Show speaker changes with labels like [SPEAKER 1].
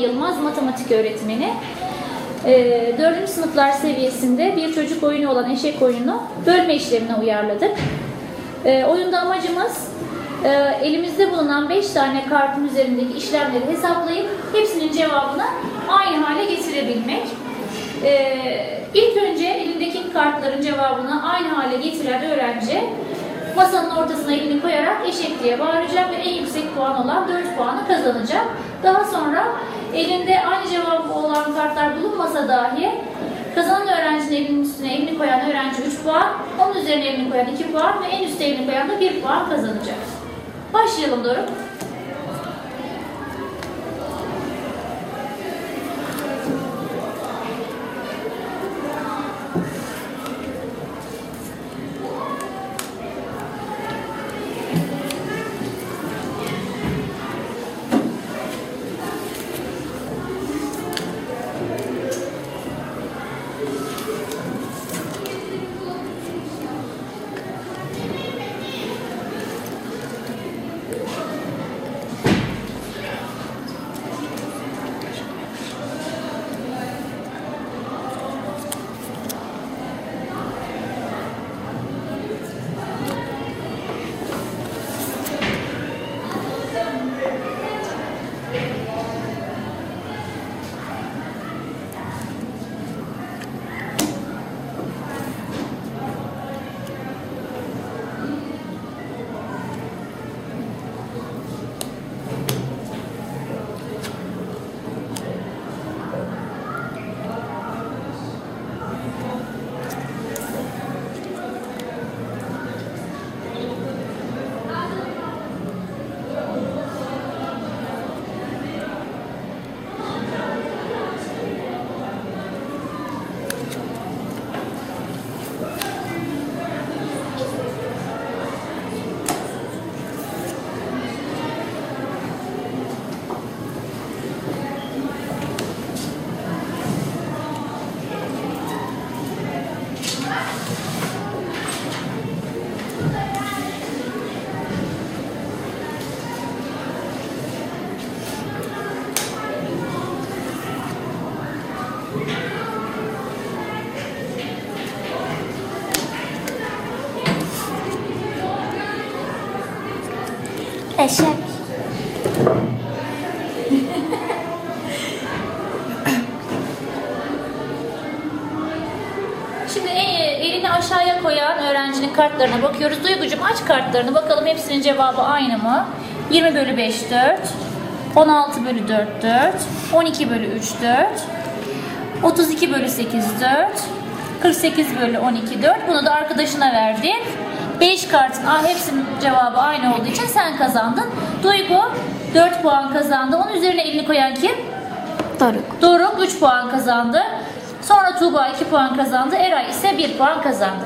[SPEAKER 1] Yılmaz matematik öğretmeni. Ee, dördüncü sınıflar seviyesinde bir çocuk oyunu olan eşek oyununu bölme işlemine uyarladık. Ee, oyunda amacımız e, elimizde bulunan 5 tane kartın üzerindeki işlemleri hesaplayıp hepsinin cevabını aynı hale getirebilmek. Ee, ilk önce elindeki kartların cevabını aynı hale getiren öğrenci masanın ortasına elini koyarak eşek diye bağıracak ve en yüksek puan olan 4 puanı kazanacak. Daha sonra elinde aynı cevabı olan kartlar bulunmasa dahi kazanan öğrencinin elinin üstüne elini koyan öğrenci 3 puan, onun üzerine elini koyan 2 puan ve en üstte elini koyan da 1 puan kazanacak. Başlayalım Doruk.
[SPEAKER 2] Eşek.
[SPEAKER 1] Şimdi e- elini aşağıya koyan öğrencinin kartlarına bakıyoruz. Duygucuğum aç kartlarını bakalım hepsinin cevabı aynı mı? 20 bölü 5 4, 16 bölü 4 4, 12 bölü 3 4, 32 bölü 8 4, 48 bölü 12 4. Bunu da arkadaşına verdin. 5 kartın ah, hepsinin cevabı aynı olduğu için sen kazandın. Duygu 4 puan kazandı. Onun üzerine elini koyan kim?
[SPEAKER 2] Doruk.
[SPEAKER 1] Doruk 3 puan kazandı. Sonra Tuğba 2 puan kazandı. Eray ise 1 puan kazandı.